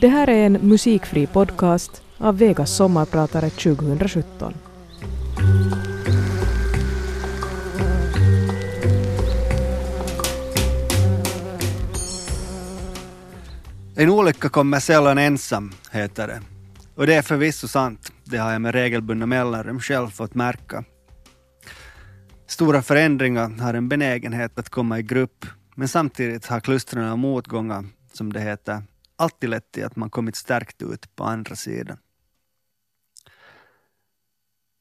Det här är en musikfri podcast av Vegas sommarpratare 2017. En olycka kommer sällan ensam, heter det. Och det är förvisso sant. Det har jag med regelbundna mellanrum själv fått märka. Stora förändringar har en benägenhet att komma i grupp, men samtidigt har klustren av motgångar, som det heter, alltid lett till att man kommit stärkt ut på andra sidan.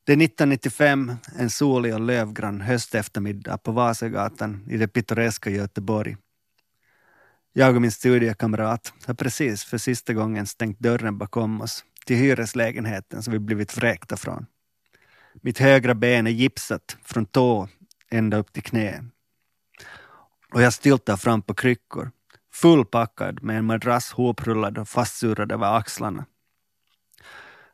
Det är 1995, en solig och lövgrann hösteftermiddag på Vasagatan i det pittoreska Göteborg. Jag och min studiekamrat har precis för sista gången stängt dörren bakom oss till hyreslägenheten som vi blivit vräkta från. Mitt högra ben är gipsat från tå ända upp till knä. Och jag styltar fram på kryckor, fullpackad med en madrass hoprullad och fastsurrad över axlarna.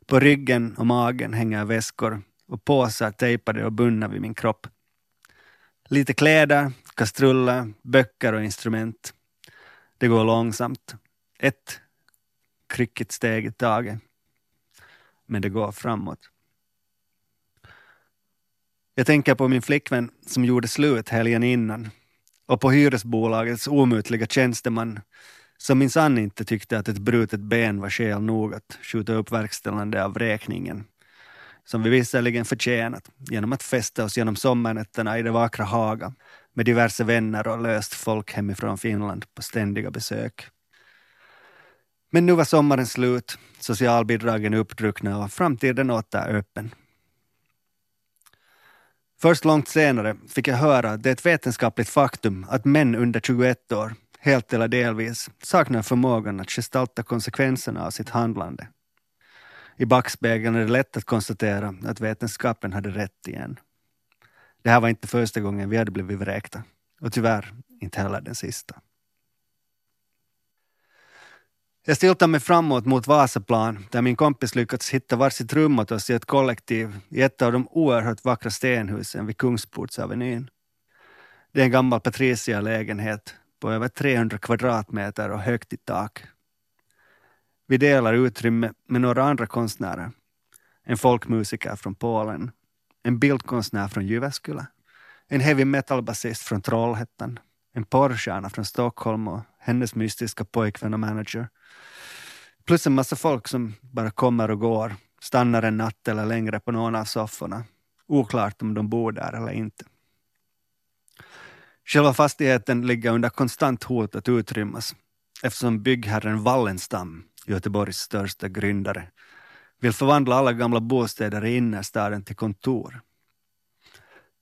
På ryggen och magen hänger väskor och påsar tejpade och bundna vid min kropp. Lite kläder, kastruller, böcker och instrument. Det går långsamt. Ett kryckigt steg i taget. Men det går framåt. Jag tänker på min flickvän som gjorde slut helgen innan och på hyresbolagets omutliga tjänsteman som minsann inte tyckte att ett brutet ben var skäl nog att skjuta upp verkställande av räkningen som vi visserligen förtjänat genom att fästa oss genom sommarnätterna i det vackra Haga med diverse vänner och löst folk hemifrån Finland på ständiga besök. Men nu var sommaren slut, socialbidragen uppdruckna och framtiden åter öppen. Först långt senare fick jag höra att det är ett vetenskapligt faktum att män under 21 år, helt eller delvis, saknar förmågan att gestalta konsekvenserna av sitt handlande. I backspegeln är det lätt att konstatera att vetenskapen hade rätt igen. Det här var inte första gången vi hade blivit vräkta och tyvärr inte heller den sista. Jag stiltar mig framåt mot Vasaplan där min kompis lyckats hitta varsitt rum åt oss i ett kollektiv i ett av de oerhört vackra stenhusen vid Kungsportsavenyn. Det är en gammal Patricia-lägenhet på över 300 kvadratmeter och högt i tak. Vi delar utrymme med några andra konstnärer. En folkmusiker från Polen, en bildkonstnär från Jyväskylä, en heavy metal-basist från Trollhättan, en porrstjärna från Stockholm och hennes mystiska pojkvän och manager. Plus en massa folk som bara kommer och går, stannar en natt eller längre på någon av sofforna. Oklart om de bor där eller inte. Själva fastigheten ligger under konstant hot att utrymmas eftersom byggherren Wallenstam, Göteborgs största gryndare, vill förvandla alla gamla bostäder i innerstaden till kontor.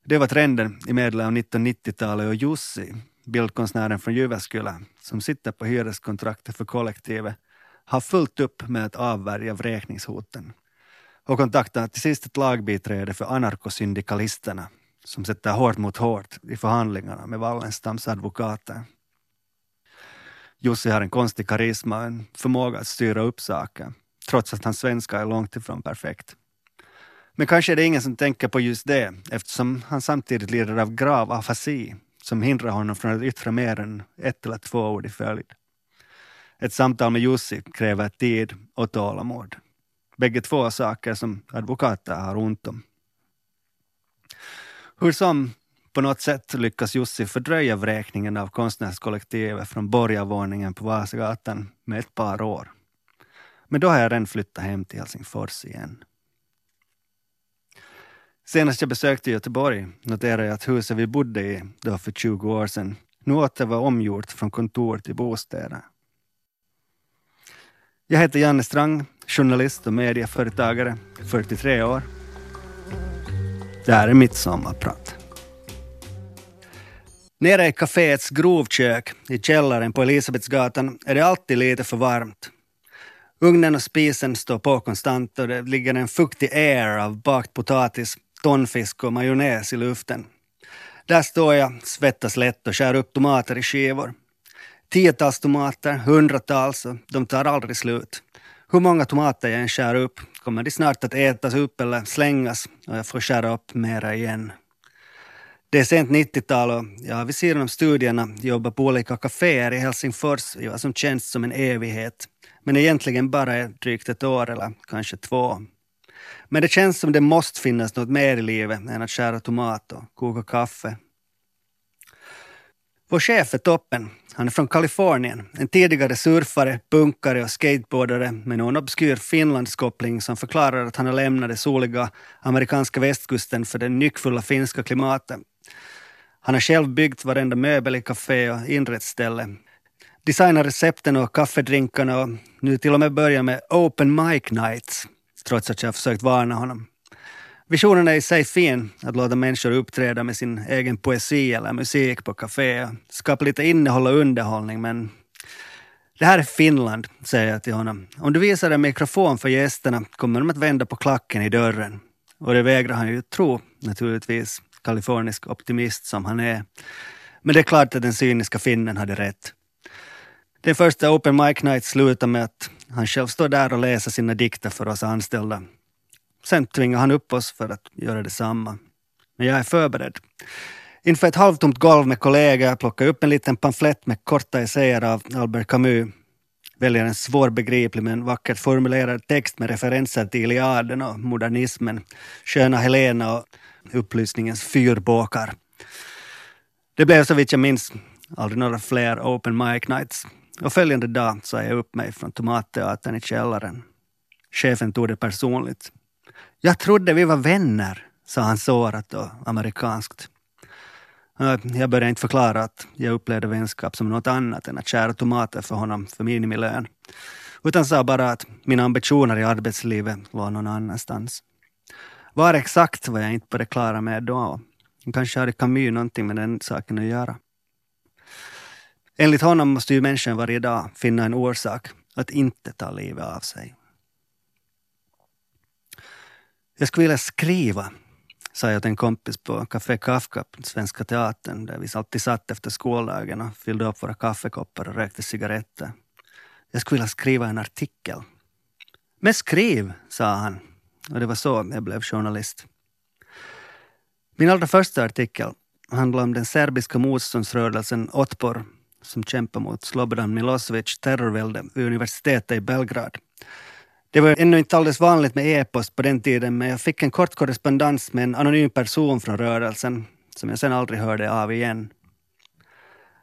Det var trenden i medel av 1990-talet och Jussi, bildkonstnären från Jyväskylä, som sitter på hyreskontraktet för kollektivet, har fullt upp med att avvärja vräkningshoten och kontaktar till sist ett lagbiträde för anarkosyndikalisterna som sätter hårt mot hårt i förhandlingarna med Wallenstams advokater. Jussi har en konstig karisma och en förmåga att styra upp saker, trots att hans svenska är långt ifrån perfekt. Men kanske är det ingen som tänker på just det, eftersom han samtidigt lider av grav afasi som hindrar honom från att yttra mer än ett eller två ord i följd. Ett samtal med Jussi kräver tid och tålamod. Bägge två saker som advokater har ont om. Hur som, på något sätt lyckas Jussi fördröja vräkningen av konstnärskollektivet från borgarvåningen på Vasagatan med ett par år. Men då har jag redan flyttat hem till Helsingfors igen. Senast jag besökte Göteborg noterade jag att huset vi bodde i då för 20 år sedan nu åter var omgjort från kontor till bostäder. Jag heter Janne Strang, journalist och medieföretagare, 43 år. Det här är mitt sommarprat. Nere i kaféets grovkök i källaren på Elisabetsgatan är det alltid lite för varmt. Ugnen och spisen står på konstant och det ligger en fuktig air av bakt potatis, tonfisk och majonnäs i luften. Där står jag, svettas lätt och skär upp tomater i skivor. Tiotals tomater, hundratals och de tar aldrig slut. Hur många tomater jag än skär upp kommer de snart att ätas upp eller slängas och jag får skära upp mera igen. Det är sent 90-tal och jag har vid sidan om studierna jobbat på olika kaféer i Helsingfors i vad som känns som en evighet. Men egentligen bara drygt ett år eller kanske två. Men det känns som det måste finnas något mer i livet än att skära tomat och koka kaffe. Vår chef är toppen. Han är från Kalifornien. En tidigare surfare, punkare och skateboardare med någon obskyr Finlandskoppling som förklarar att han har lämnat den soliga amerikanska västkusten för det nyckfulla finska klimatet. Han har själv byggt varenda möbel i café och inrättsställe, Designat recepten och kaffedrinkarna och nu till och med börjat med open mic nights trots att jag har försökt varna honom. Visionen är i sig fin, att låta människor uppträda med sin egen poesi eller musik på café, skapa lite innehåll och underhållning, men det här är Finland, säger jag till honom. Om du visar en mikrofon för gästerna kommer de att vända på klacken i dörren. Och det vägrar han ju tro, naturligtvis, kalifornisk optimist som han är. Men det är klart att den cyniska finnen hade rätt. Den första Open Mic Night slutade med att han själv står där och läser sina dikter för oss anställda. Sen tvingar han upp oss för att göra detsamma. Men jag är förberedd. Inför ett halvtomt golv med kollegor plockar jag upp en liten pamflett med korta essäer av Albert Camus. Väljer en svårbegriplig men vackert formulerad text med referenser till Iliaden och modernismen, Sköna Helena och upplysningens fyrbåkar. Det blev så vitt jag minns aldrig några fler open mic nights. Och följande dag sa jag upp mig från Tomatteatern i källaren. Chefen tog det personligt. Jag trodde vi var vänner, sa han sårat och amerikanskt. Jag började inte förklara att jag upplevde vänskap som något annat än att skära tomater för honom för minimilön. Utan sa bara att mina ambitioner i arbetslivet var någon annanstans. Var exakt var jag inte på det klara med då. Kanske hade Camus någonting med den saken att göra. Enligt honom måste ju människan varje dag finna en orsak att inte ta livet av sig. Jag skulle vilja skriva, sa jag till en kompis på Café Kafka på Svenska Teatern där vi alltid satt efter skoldagen och fyllde upp våra kaffekoppar och rökte cigaretter. Jag skulle vilja skriva en artikel. Men skriv, sa han. Och det var så jag blev journalist. Min allra första artikel handlade om den serbiska motståndsrörelsen Otpor som kämpar mot Slobodan Milosevic terrorvälde vid universitetet i Belgrad. Det var ännu inte alldeles vanligt med e-post på den tiden men jag fick en kort korrespondens med en anonym person från rörelsen som jag sen aldrig hörde av igen.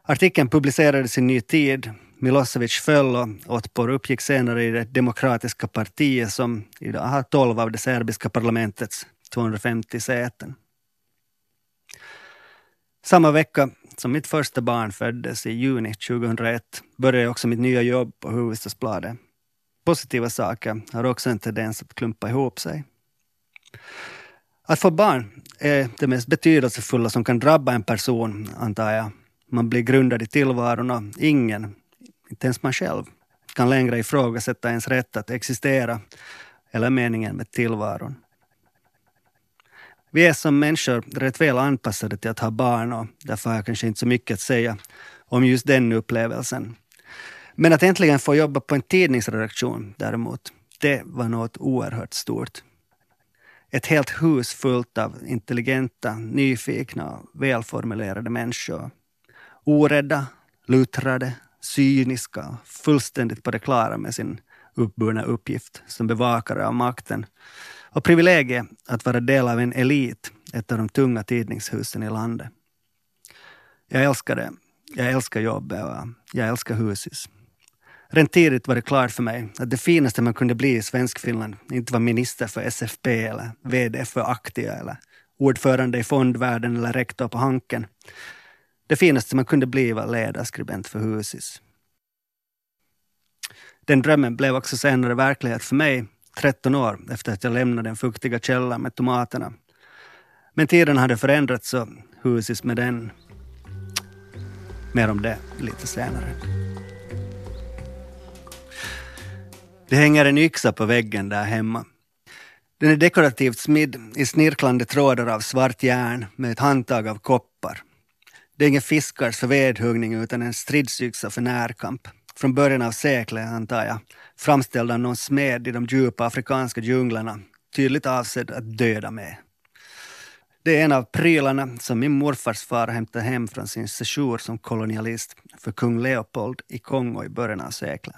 Artikeln publicerades i Ny Tid. Milosevic föll och Otpor uppgick senare i det demokratiska partiet som idag har 12 av det serbiska parlamentets 250 säten. Samma vecka som mitt första barn föddes i juni 2001 började jag också mitt nya jobb på Hufvudstadsbladet. Positiva saker har också en tendens att klumpa ihop sig. Att få barn är det mest betydelsefulla som kan drabba en person, antar jag. Man blir grundad i tillvaron och ingen, inte ens man själv, kan längre ifrågasätta ens rätt att existera eller meningen med tillvaron. Vi är som människor rätt väl anpassade till att ha barn och därför har jag kanske inte så mycket att säga om just den upplevelsen. Men att äntligen få jobba på en tidningsredaktion däremot, det var något oerhört stort. Ett helt hus fullt av intelligenta, nyfikna och välformulerade människor. Orädda, luttrade, cyniska, fullständigt på det klara med sin uppburna uppgift som bevakare av makten och privilegiet att vara del av en elit, ett av de tunga tidningshusen i landet. Jag älskar det. Jag älskar jobbet och jag älskar Husis. Rent tidigt var det klart för mig att det finaste man kunde bli i Svenskfinland inte var minister för SFP eller VD för Aktia eller ordförande i fondvärlden eller rektor på Hanken. Det finaste man kunde bli var ledarskribent för Husis. Den drömmen blev också senare verklighet för mig 13 år efter att jag lämnade den fuktiga källan med tomaterna. Men tiden hade förändrats och Husis med den. Mer om det lite senare. Det hänger en yxa på väggen där hemma. Den är dekorativt smidd i snirklande trådar av svart järn med ett handtag av koppar. Det är ingen fiskars för vedhuggning utan en stridsyxa för närkamp. Från början av seklet, antar jag, framställd av någon smed i de djupa afrikanska djunglerna, tydligt avsedd att döda med. Det är en av prylarna som min morfars far hämtade hem från sin sejour som kolonialist för kung Leopold i Kongo i början av seklet.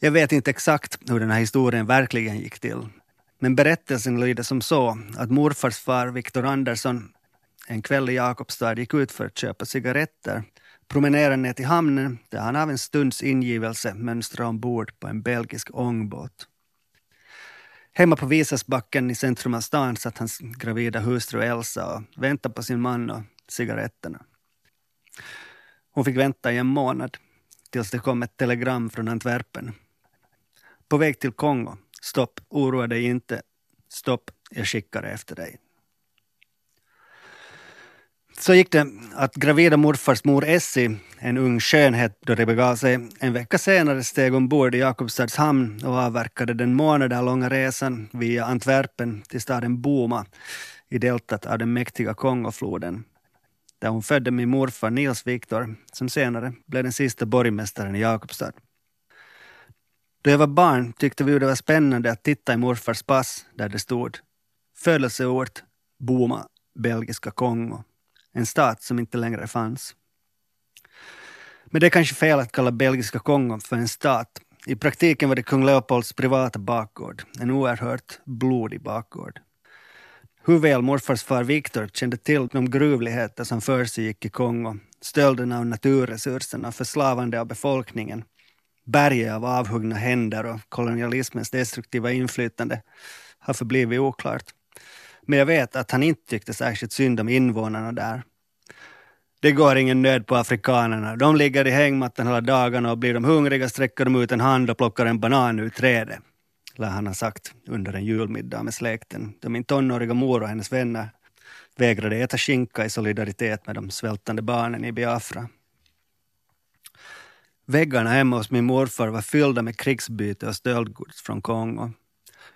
Jag vet inte exakt hur den här historien verkligen gick till. Men berättelsen lyder som så att morfars far Viktor Andersson en kväll i Jakobstad gick ut för att köpa cigaretter, Promenerar ner till hamnen där han av en stunds ingivelse mönstrar ombord på en belgisk ångbåt. Hemma på Visasbacken i centrum av stan satt hans gravida hustru Elsa och väntade på sin man och cigaretterna. Hon fick vänta i en månad tills det kom ett telegram från Antwerpen. På väg till Kongo. Stopp, oroa dig inte. Stopp, jag skickar efter dig. Så gick det att gravida morfars mor Essie, en ung skönhet då det begav sig, en vecka senare steg ombord i Jakobstads hamn och avverkade den månader långa resan via Antwerpen till staden Boma i deltat av den mäktiga Kongofloden, där hon födde min morfar Nils Viktor, som senare blev den sista borgmästaren i Jakobstad. Då jag var barn tyckte vi det var spännande att titta i morfars pass där det stod födelseort Boma, belgiska Kongo en stat som inte längre fanns. Men det är kanske fel att kalla belgiska Kongo för en stat. I praktiken var det kung Leopolds privata bakgård, en oerhört blodig bakgård. Hur väl morfars far Viktor kände till de gruvligheter som för sig gick i Kongo, stölden av naturresurserna, förslavande av befolkningen, berget av avhuggna händer och kolonialismens destruktiva inflytande har förblivit oklart. Men jag vet att han inte tyckte särskilt synd om invånarna där. Det går ingen nöd på afrikanerna. De ligger i hängmattan hela dagarna och blir de hungriga sträcker de ut en hand och plockar en banan ur trädet. Lär han ha sagt under en julmiddag med släkten då min tonåriga mor och hennes vänner vägrade äta skinka i solidaritet med de svältande barnen i Biafra. Väggarna hemma hos min morfar var fyllda med krigsbyte och stöldgods från Kongo.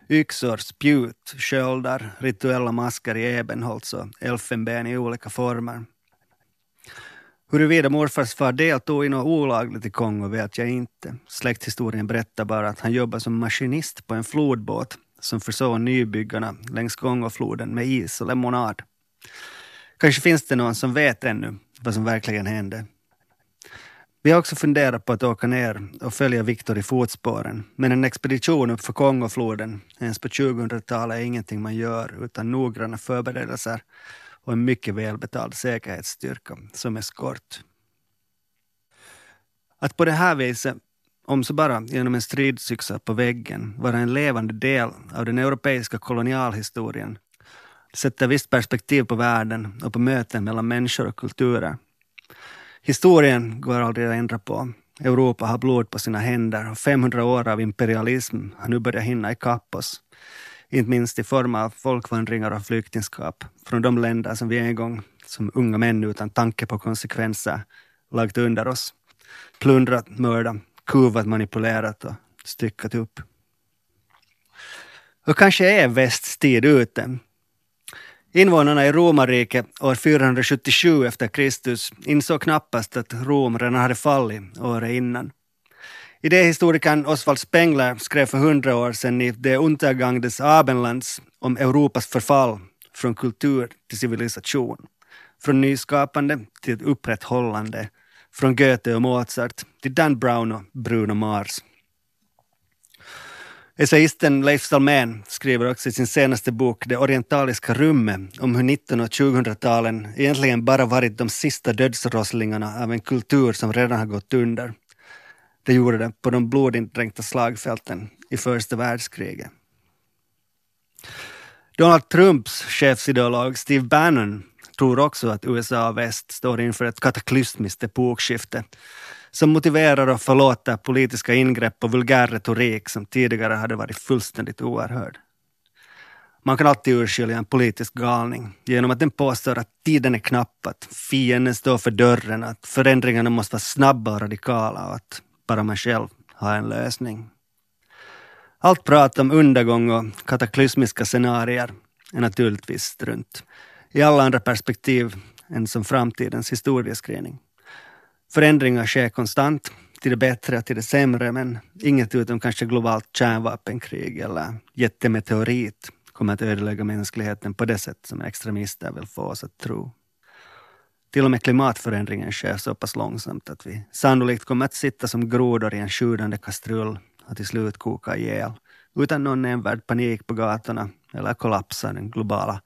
Yxor, spjut, sköldar, rituella masker i ebenholts och elfenben i olika former. Huruvida morfars far deltog i något olagligt i Kongo vet jag inte. Släkthistorien berättar bara att han jobbade som maskinist på en flodbåt som försåg nybyggarna längs Kongofloden med is och lemonad. Kanske finns det någon som vet ännu vad som verkligen hände. Vi har också funderat på att åka ner och följa Viktor i fotspåren, men en expedition uppför Kongofloden ens på 2000-talet är ingenting man gör utan noggranna förberedelser och en mycket välbetald säkerhetsstyrka som eskort. Att på det här viset, om så bara genom en stridsyxa på väggen, vara en levande del av den europeiska kolonialhistorien sätter visst perspektiv på världen och på möten mellan människor och kulturer Historien går aldrig att ändra på. Europa har blod på sina händer och 500 år av imperialism har nu börjat hinna ikapp oss. Inte minst i form av folkvandringar och flyktingskap från de länder som vi en gång som unga män utan tanke på konsekvenser lagt under oss. Plundrat, mördat, kuvat, manipulerat och styckat upp. Och kanske är västs tid ute Invånarna i romarriket år 477 efter Kristus insåg knappast att Rom redan hade fallit året innan. Idéhistorikern Oswald Spengler skrev för hundra år sedan i Det Untergang des Abendlands om Europas förfall från kultur till civilisation. Från nyskapande till upprätthållande. Från Goethe och Mozart till Dan Brown och Bruno Mars. Essayisten Leif Salmén skriver också i sin senaste bok Det orientaliska rummet om hur 1900 och 2000-talen egentligen bara varit de sista dödsrosslingarna av en kultur som redan har gått under. Det gjorde det på de blodindränkta slagfälten i första världskriget. Donald Trumps chefsideolog Steve Bannon tror också att USA och väst står inför ett kataklysmiskt epokskifte som motiverar och förlåter politiska ingrepp och vulgär retorik som tidigare hade varit fullständigt oerhörd. Man kan alltid urskilja en politisk galning genom att den påstår att tiden är knapp, att fienden står för dörren, att förändringarna måste vara snabba och radikala och att bara man själv har en lösning. Allt prat om undergång och kataklysmiska scenarier är naturligtvis strunt. I alla andra perspektiv än som framtidens historieskrivning. Förändringar sker konstant, till det bättre och till det sämre, men inget utom kanske globalt kärnvapenkrig eller jättemeteorit kommer att ödelägga mänskligheten på det sätt som extremister vill få oss att tro. Till och med klimatförändringen sker så pass långsamt att vi sannolikt kommer att sitta som grodor i en sjudande kastrull och till slut koka ihjäl utan någon nämnvärd panik på gatorna eller kollapsa den globala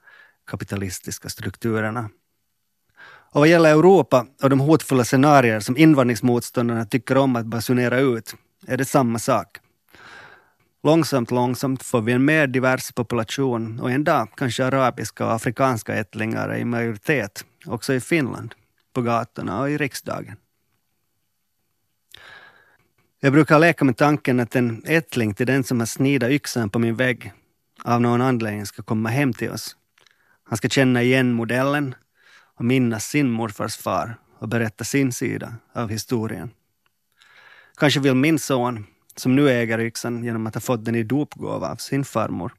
kapitalistiska strukturerna. Och vad gäller Europa och de hotfulla scenarier som invandringsmotståndarna tycker om att basunera ut är det samma sak. Långsamt, långsamt får vi en mer divers population och en dag kanske arabiska och afrikanska ättlingar är i majoritet också i Finland, på gatorna och i riksdagen. Jag brukar leka med tanken att en ättling till den som har snidat yxan på min vägg av någon anledning ska komma hem till oss. Han ska känna igen modellen och minnas sin morfars far och berätta sin sida av historien. Kanske vill min son, som nu äger yxan genom att ha fått den i dopgåva av sin farmor,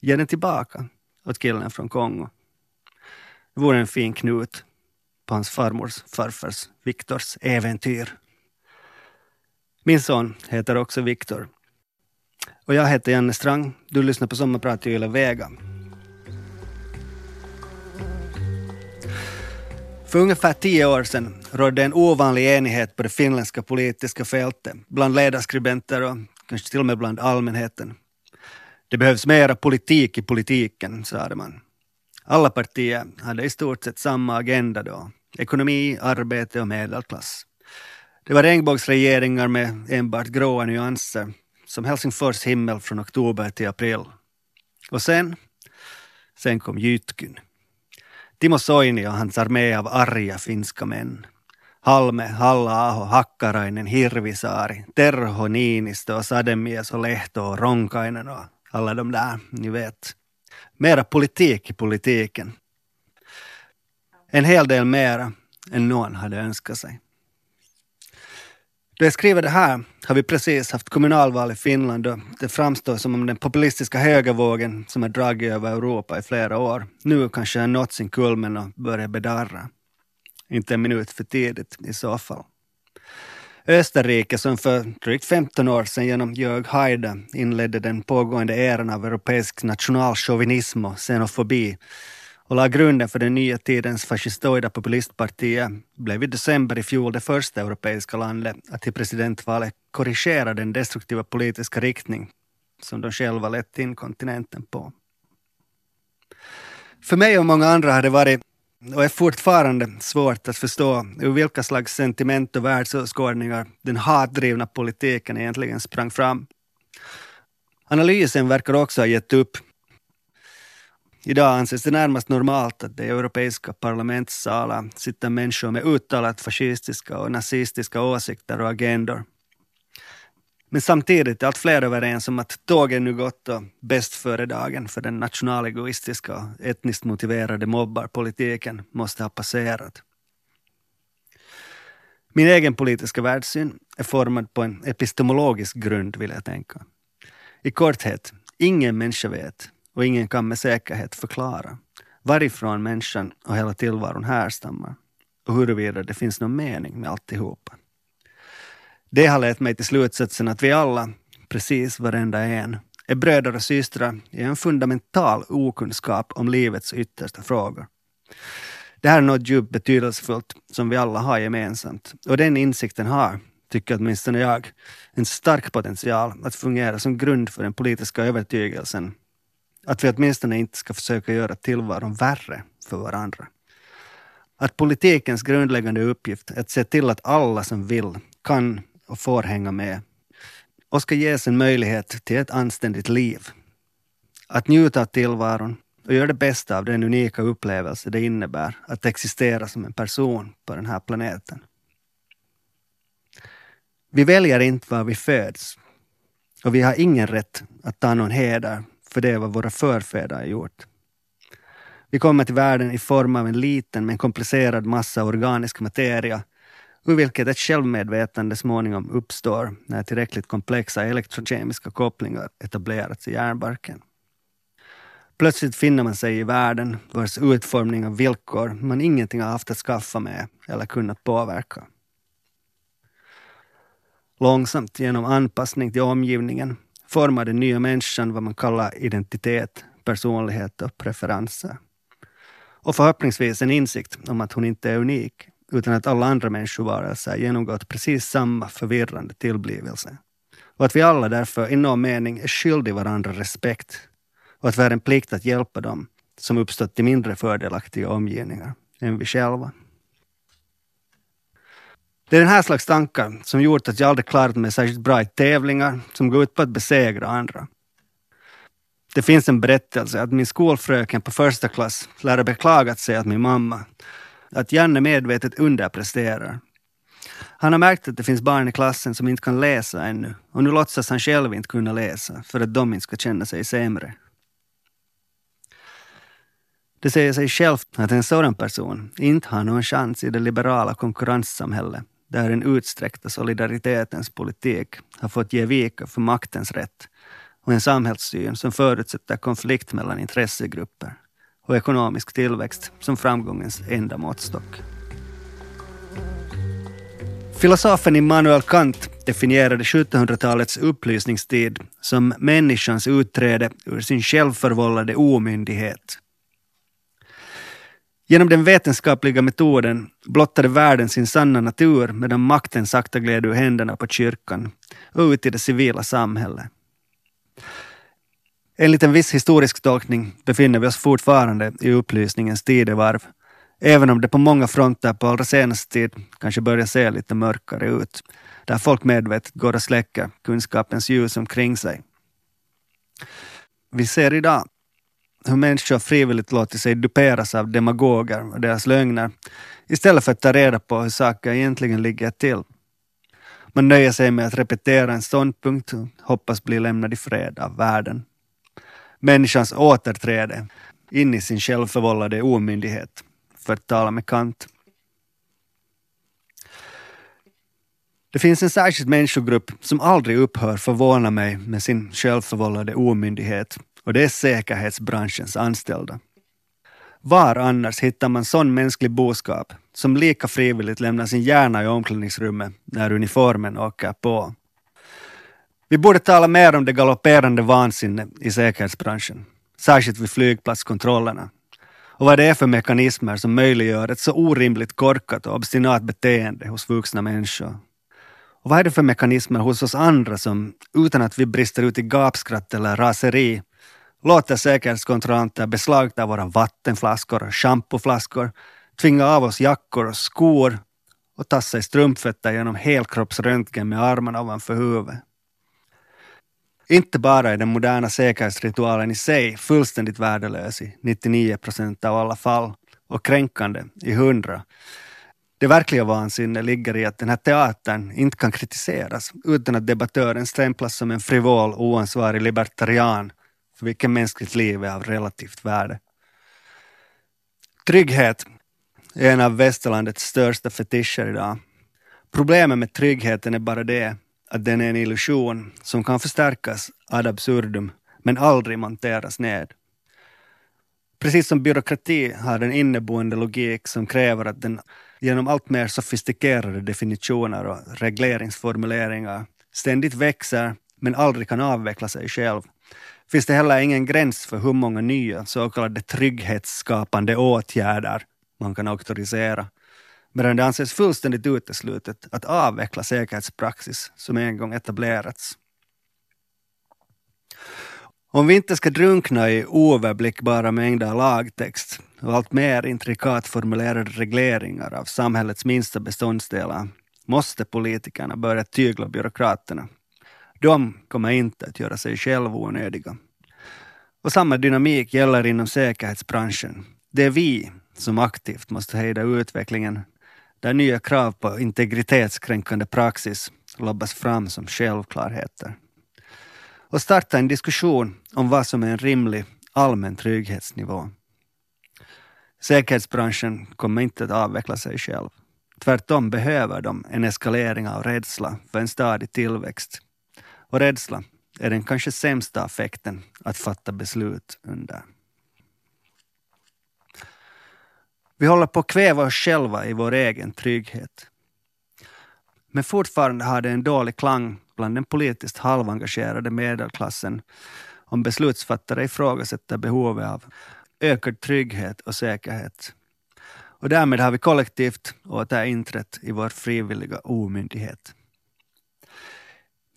ge den tillbaka åt killen från Kongo. Det vore en fin knut på hans farmors farfars Viktors äventyr. Min son heter också Viktor. Och jag heter Janne Strang. Du lyssnar på Sommarprat i Yle Vega. För ungefär tio år sedan rådde en ovanlig enighet på det finländska politiska fältet, bland ledarskribenter och kanske till och med bland allmänheten. Det behövs mera politik i politiken, sade man. Alla partier hade i stort sett samma agenda då. Ekonomi, arbete och medelklass. Det var regnbågsregeringar med enbart gråa nyanser, som Helsingfors himmel från oktober till april. Och sen, sen kom Jytkyn. Timo Soini och hans armé av arga finska män. Halme, Halla-aho, Hakkarainen, Hirvisaari, Terho, Niinistö Sademies och Lehto Ronkainen och alla de där, ni vet. Mera politik i politiken. En hel del mera än någon hade önskat sig. Då jag skriver det här har vi precis haft kommunalval i Finland och det framstår som om den populistiska högervågen som har dragit över Europa i flera år nu kanske har nått sin kulmen och börjar bedarra. Inte en minut för tidigt i så fall. Österrike som för drygt 15 år sedan genom Jörg Haider inledde den pågående eran av europeisk nationalchauvinism och xenofobi och la grunden för den nya tidens fascistoida populistpartiet blev i december i fjol det första europeiska landet att i presidentvalet korrigera den destruktiva politiska riktning som de själva lett in kontinenten på. För mig och många andra har det varit och är fortfarande svårt att förstå ur vilka slags sentiment och världsåskådningar den hatdrivna politiken egentligen sprang fram. Analysen verkar också ha gett upp Idag anses det närmast normalt att det i europeiska parlamentssalar sitter människor med uttalat fascistiska och nazistiska åsikter och agendor. Men samtidigt är allt fler överens om att tåget nu gått och bäst före dagen för den nationalegoistiska och etniskt motiverade mobbarpolitiken måste ha passerat. Min egen politiska världssyn är formad på en epistemologisk grund, vill jag tänka. I korthet, ingen människa vet och ingen kan med säkerhet förklara varifrån människan och hela tillvaron härstammar och huruvida det finns någon mening med alltihopa. Det har lett mig till slutsatsen att vi alla, precis varenda en, är bröder och systrar i en fundamental okunskap om livets yttersta frågor. Det här är något djupt betydelsefullt som vi alla har gemensamt och den insikten har, tycker åtminstone jag, en stark potential att fungera som grund för den politiska övertygelsen att vi åtminstone inte ska försöka göra tillvaron värre för varandra. Att politikens grundläggande uppgift är att se till att alla som vill, kan och får hänga med och ska ges en möjlighet till ett anständigt liv. Att njuta av tillvaron och göra det bästa av den unika upplevelse det innebär att existera som en person på den här planeten. Vi väljer inte var vi föds och vi har ingen rätt att ta någon heder för det är vad våra förfäder har gjort. Vi kommer till världen i form av en liten men komplicerad massa organisk materia ur vilket ett självmedvetande småningom uppstår när tillräckligt komplexa elektrokemiska kopplingar etablerats i hjärnbarken. Plötsligt finner man sig i världen vars utformning och villkor man ingenting har haft att skaffa med eller kunnat påverka. Långsamt genom anpassning till omgivningen formar den nya människan vad man kallar identitet, personlighet och preferenser. Och förhoppningsvis en insikt om att hon inte är unik, utan att alla andra människovarelser genomgått precis samma förvirrande tillblivelse. Och att vi alla därför i någon mening är skyldiga varandra respekt och att vi har en plikt att hjälpa dem som uppstått i mindre fördelaktiga omgivningar än vi själva. Det är den här slags tankar som gjort att jag aldrig klarat mig särskilt bra i tävlingar som går ut på att besegra andra. Det finns en berättelse att min skolfröken på första klass lär ha beklagat sig att min mamma, att Janne medvetet underpresterar. Han har märkt att det finns barn i klassen som inte kan läsa ännu och nu låtsas han själv inte kunna läsa för att de inte ska känna sig sämre. Det säger sig självt att en sådan person inte har någon chans i det liberala konkurrenssamhället där den utsträckta solidaritetens politik har fått ge vika för maktens rätt och en samhällssyn som förutsätter konflikt mellan intressegrupper och ekonomisk tillväxt som framgångens enda måttstock. Filosofen Immanuel Kant definierade 1700-talets upplysningstid som människans utträde ur sin självförvållade omyndighet Genom den vetenskapliga metoden blottade världen sin sanna natur medan makten sakta gled ur händerna på kyrkan och ut i det civila samhället. Enligt en viss historisk tolkning befinner vi oss fortfarande i upplysningens tidevarv, även om det på många fronter på allra senaste tid kanske börjar se lite mörkare ut, där folk medvetet går och släcker kunskapens ljus omkring sig. Vi ser idag hur människor frivilligt låter sig duperas av demagoger och deras lögner istället för att ta reda på hur saker egentligen ligger till. Man nöjer sig med att repetera en ståndpunkt och hoppas bli lämnad i fred av världen. Människans återträde in i sin självförvållade omyndighet, för att tala med Kant. Det finns en särskild människogrupp som aldrig upphör förvåna mig med sin självförvållade omyndighet och det är säkerhetsbranschens anställda. Var annars hittar man sån mänsklig boskap som lika frivilligt lämnar sin hjärna i omklädningsrummet när uniformen åker på? Vi borde tala mer om det galopperande vansinne i säkerhetsbranschen, särskilt vid flygplatskontrollerna, och vad det är för mekanismer som möjliggör ett så orimligt korkat och obstinat beteende hos vuxna människor. Och vad är det för mekanismer hos oss andra som, utan att vi brister ut i gapskratt eller raseri, låter säkerhetskontrollanter beslagta våra vattenflaskor och schampoflaskor, tvinga av oss jackor och skor och tassa i strumpfötter genom helkroppsröntgen med armarna ovanför huvudet. Inte bara är den moderna säkerhetsritualen i sig fullständigt värdelös i 99 procent av alla fall och kränkande i 100. Det verkliga vansinnet ligger i att den här teatern inte kan kritiseras utan att debattören stämplas som en frivol, oansvarig libertarian för vilket mänskligt liv är av relativt värde. Trygghet är en av västerlandets största fetischer idag. Problemet med tryggheten är bara det att den är en illusion som kan förstärkas ad absurdum men aldrig monteras ned. Precis som byråkrati har en inneboende logik som kräver att den genom allt mer sofistikerade definitioner och regleringsformuleringar ständigt växer men aldrig kan avveckla sig själv finns det heller ingen gräns för hur många nya så kallade trygghetsskapande åtgärder man kan auktorisera. Medan det anses fullständigt uteslutet att avveckla säkerhetspraxis som en gång etablerats. Om vi inte ska drunkna i oöverblickbara mängder lagtext och allt mer intrikat formulerade regleringar av samhällets minsta beståndsdelar måste politikerna börja tygla byråkraterna de kommer inte att göra sig själva onödiga. Och samma dynamik gäller inom säkerhetsbranschen. Det är vi som aktivt måste hejda utvecklingen där nya krav på integritetskränkande praxis lobbas fram som självklarheter. Och starta en diskussion om vad som är en rimlig allmän trygghetsnivå. Säkerhetsbranschen kommer inte att avveckla sig själv. Tvärtom behöver de en eskalering av rädsla för en stadig tillväxt och rädsla är den kanske sämsta affekten att fatta beslut under. Vi håller på att kväva oss själva i vår egen trygghet. Men fortfarande har det en dålig klang bland den politiskt halvengagerade medelklassen om beslutsfattare ifrågasätter behovet av ökad trygghet och säkerhet. Och därmed har vi kollektivt återinträtt i vår frivilliga omyndighet.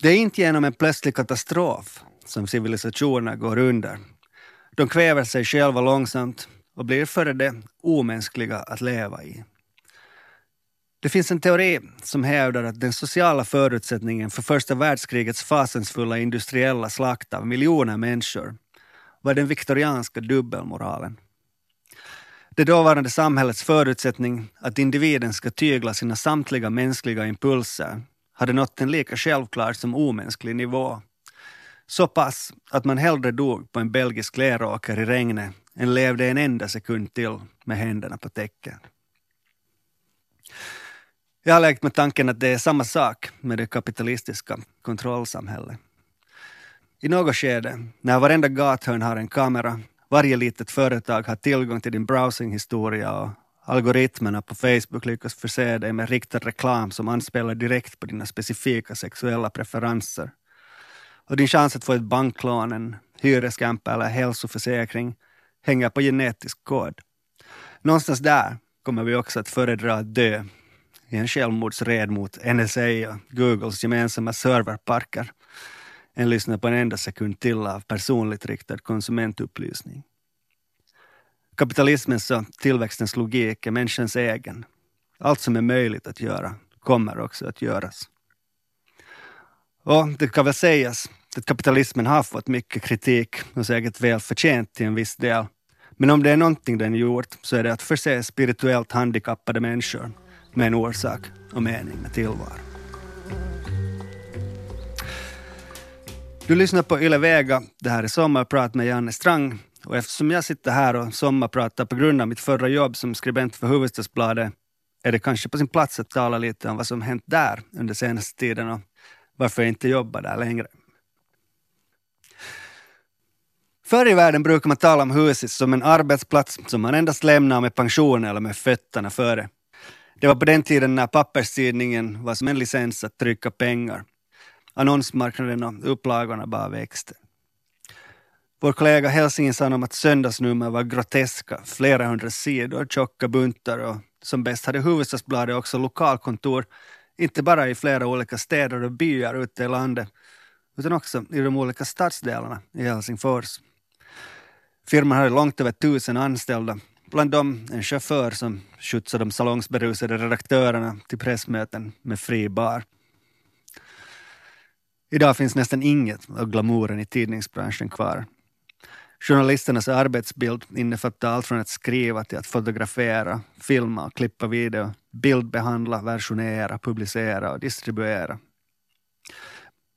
Det är inte genom en plötslig katastrof som civilisationer går under. De kväver sig själva långsamt och blir före det omänskliga att leva i. Det finns en teori som hävdar att den sociala förutsättningen för första världskrigets fasansfulla industriella slakt av miljoner människor var den viktorianska dubbelmoralen. Det dåvarande samhällets förutsättning att individen ska tygla sina samtliga mänskliga impulser hade nått en lika självklar som omänsklig nivå. Så pass att man hellre dog på en belgisk leråker i regnet än levde en enda sekund till med händerna på täcket. Jag har lekt med tanken att det är samma sak med det kapitalistiska kontrollsamhället. I något skede, när varenda gathörn har en kamera, varje litet företag har tillgång till din browsinghistoria och algoritmerna på Facebook lyckas förse dig med riktad reklam som anspelar direkt på dina specifika sexuella preferenser. Och din chans att få ett banklån, en hyreskamp eller hälsoförsäkring hänger på genetisk kod. Någonstans där kommer vi också att föredra att dö i en självmordsred mot NSA och Googles gemensamma serverparker än lyssna på en enda sekund till av personligt riktad konsumentupplysning. Kapitalismens och tillväxtens logik är människans egen. Allt som är möjligt att göra kommer också att göras. Och det kan väl sägas att kapitalismen har fått mycket kritik och säkert väl förtjänt till en viss del. Men om det är någonting den gjort så är det att förse spirituellt handikappade människor med en orsak och mening med tillvaron. Du lyssnar på Yle Vega. Det här är Sommarprat med Janne Strang. Och eftersom jag sitter här och sommarpratar på grund av mitt förra jobb som skribent för Hufvudstadsbladet är det kanske på sin plats att tala lite om vad som hänt där under senaste tiden och varför jag inte jobbar där längre. Förr i världen brukar man tala om huset som en arbetsplats som man endast lämnar med pension eller med fötterna före. Det var på den tiden när papperstidningen var som en licens att trycka pengar. Annonsmarknaden och upplagorna bara växte. Vår kollega Helsingin sa om att söndagsnummer var groteska, flera hundra sidor, tjocka buntar och som bäst hade Hufvudstadsbladet också lokalkontor, inte bara i flera olika städer och byar ute i landet, utan också i de olika stadsdelarna i Helsingfors. Firman hade långt över tusen anställda Bland dem en chaufför som skjutsade de salongsberusade redaktörerna till pressmöten med fri bar. Idag finns nästan inget av glamouren i tidningsbranschen kvar. Journalisternas arbetsbild innefattar allt från att skriva till att fotografera, filma, klippa video, bildbehandla, versionera, publicera och distribuera.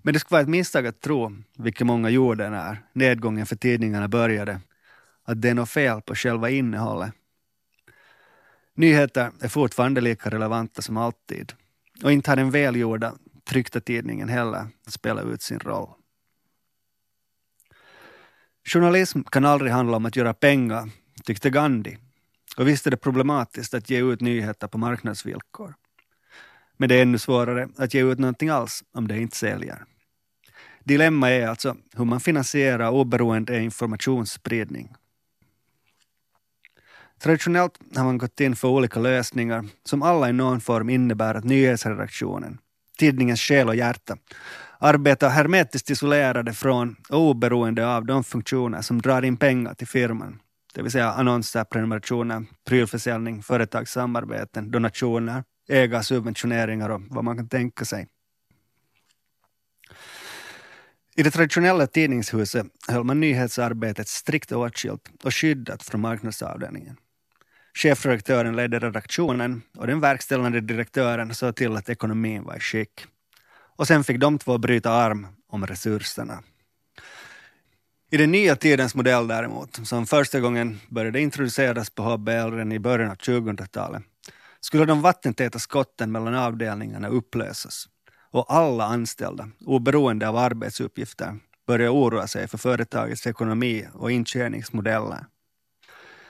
Men det skulle vara ett misstag att tro, vilket många gjorde när nedgången för tidningarna började, att det är något fel på själva innehållet. Nyheter är fortfarande lika relevanta som alltid och inte har den välgjorda tryckta tidningen heller spelat ut sin roll. Journalism kan aldrig handla om att göra pengar, tyckte Gandhi. Och visst är det problematiskt att ge ut nyheter på marknadsvillkor. Men det är ännu svårare att ge ut någonting alls om det inte säljer. Dilemma är alltså hur man finansierar oberoende informationsspridning Traditionellt har man gått in för olika lösningar som alla i någon form innebär att nyhetsredaktionen, tidningens själ och hjärta, arbetar hermetiskt isolerade från och oberoende av de funktioner som drar in pengar till firman, det vill säga annonser, prenumerationer, prylförsäljning, företagssamarbeten, donationer, ägarsubventioneringar och vad man kan tänka sig. I det traditionella tidningshuset höll man nyhetsarbetet strikt åtskilt och skyddat från marknadsavdelningen. Chefredaktören ledde redaktionen och den verkställande direktören såg till att ekonomin var i skick. Och sen fick de två bryta arm om resurserna. I den nya tidens modell däremot, som första gången började introduceras på HBL i början av 2000-talet, skulle de vattentäta skotten mellan avdelningarna upplösas och alla anställda, oberoende av arbetsuppgifter, börja oroa sig för företagets ekonomi och intjäningsmodeller.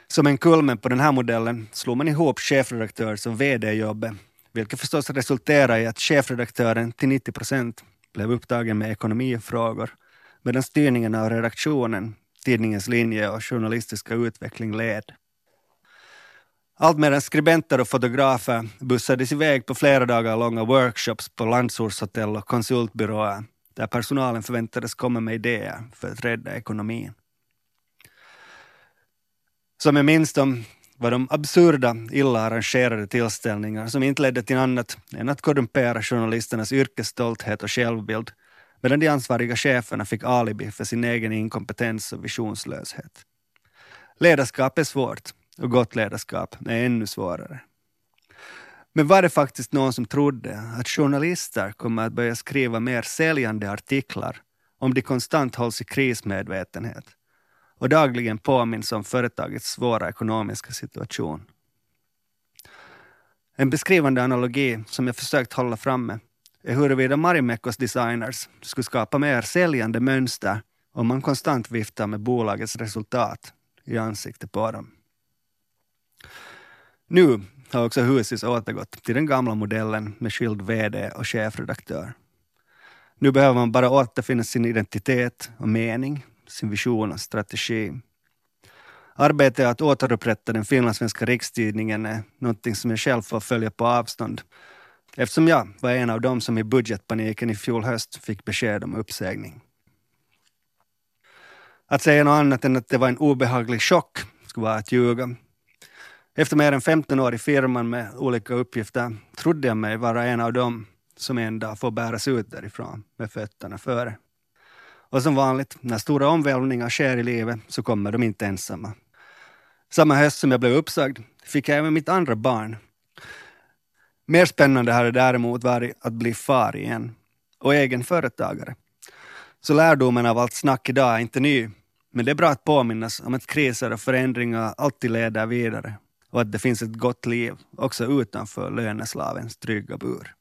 Som en kulmen på den här modellen slog man ihop chefredaktörs och vd-jobbet, vilket förstås resulterade i att chefredaktören till 90 procent blev upptagen med ekonomifrågor, medan styrningen av redaktionen, tidningens linje och journalistiska utveckling led. Allt medan skribenter och fotografer bussades iväg på flera dagar långa workshops på landsortshotell och konsultbyråer där personalen förväntades komma med idéer för att rädda ekonomin. Som jag minns dem var de absurda, illa arrangerade tillställningar som inte ledde till annat än att korrumpera journalisternas yrkesstolthet och självbild medan de ansvariga cheferna fick alibi för sin egen inkompetens och visionslöshet. Ledarskap är svårt och gott ledarskap är ännu svårare. Men var det faktiskt någon som trodde att journalister kommer att börja skriva mer säljande artiklar om de konstant hålls i krismedvetenhet och dagligen påminns om företagets svåra ekonomiska situation? En beskrivande analogi som jag försökt hålla framme är huruvida Marimekos designers skulle skapa mer säljande mönster om man konstant viftar med bolagets resultat i ansiktet på dem. Nu har också Husis återgått till den gamla modellen med skild VD och chefredaktör. Nu behöver man bara återfinna sin identitet och mening, sin vision och strategi. Arbetet att återupprätta den finlandssvenska rikstidningen är någonting som jag själv får följa på avstånd eftersom jag var en av dem som i budgetpaniken i fjol höst fick besked om uppsägning. Att säga något annat än att det var en obehaglig chock skulle vara att ljuga. Efter mer än 15 år i firman med olika uppgifter trodde jag mig vara en av dem som en dag får bäras ut därifrån med fötterna före. Och som vanligt, när stora omvälvningar sker i livet så kommer de inte ensamma. Samma höst som jag blev uppsagd fick jag även mitt andra barn. Mer spännande hade däremot varit att bli far igen och egen företagare. Så lärdomen av allt snack idag är inte ny, men det är bra att påminnas om att kriser och förändringar alltid leder vidare och att det finns ett gott liv också utanför löneslavens trygga bur.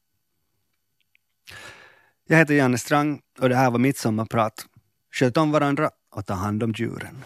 Jag heter Janne Strang och det här var mitt sommarprat. Sköt om varandra och ta hand om djuren.